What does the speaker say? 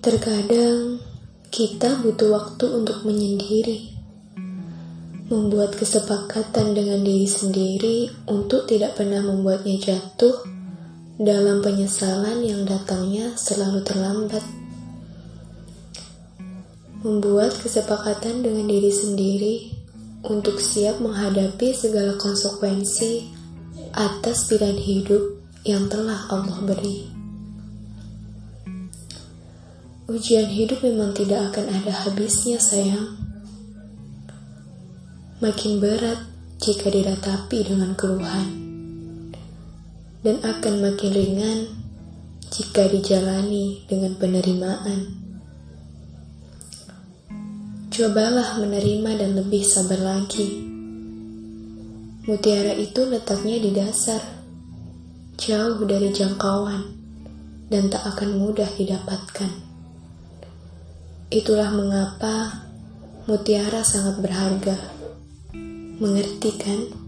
Terkadang kita butuh waktu untuk menyendiri, membuat kesepakatan dengan diri sendiri untuk tidak pernah membuatnya jatuh dalam penyesalan yang datangnya selalu terlambat. Membuat kesepakatan dengan diri sendiri untuk siap menghadapi segala konsekuensi atas pilihan hidup yang telah Allah beri. Ujian hidup memang tidak akan ada habisnya, sayang. Makin berat jika diratapi dengan keluhan, dan akan makin ringan jika dijalani dengan penerimaan. Cobalah menerima dan lebih sabar lagi. Mutiara itu letaknya di dasar, jauh dari jangkauan, dan tak akan mudah didapatkan. Itulah mengapa mutiara sangat berharga. Mengerti kan?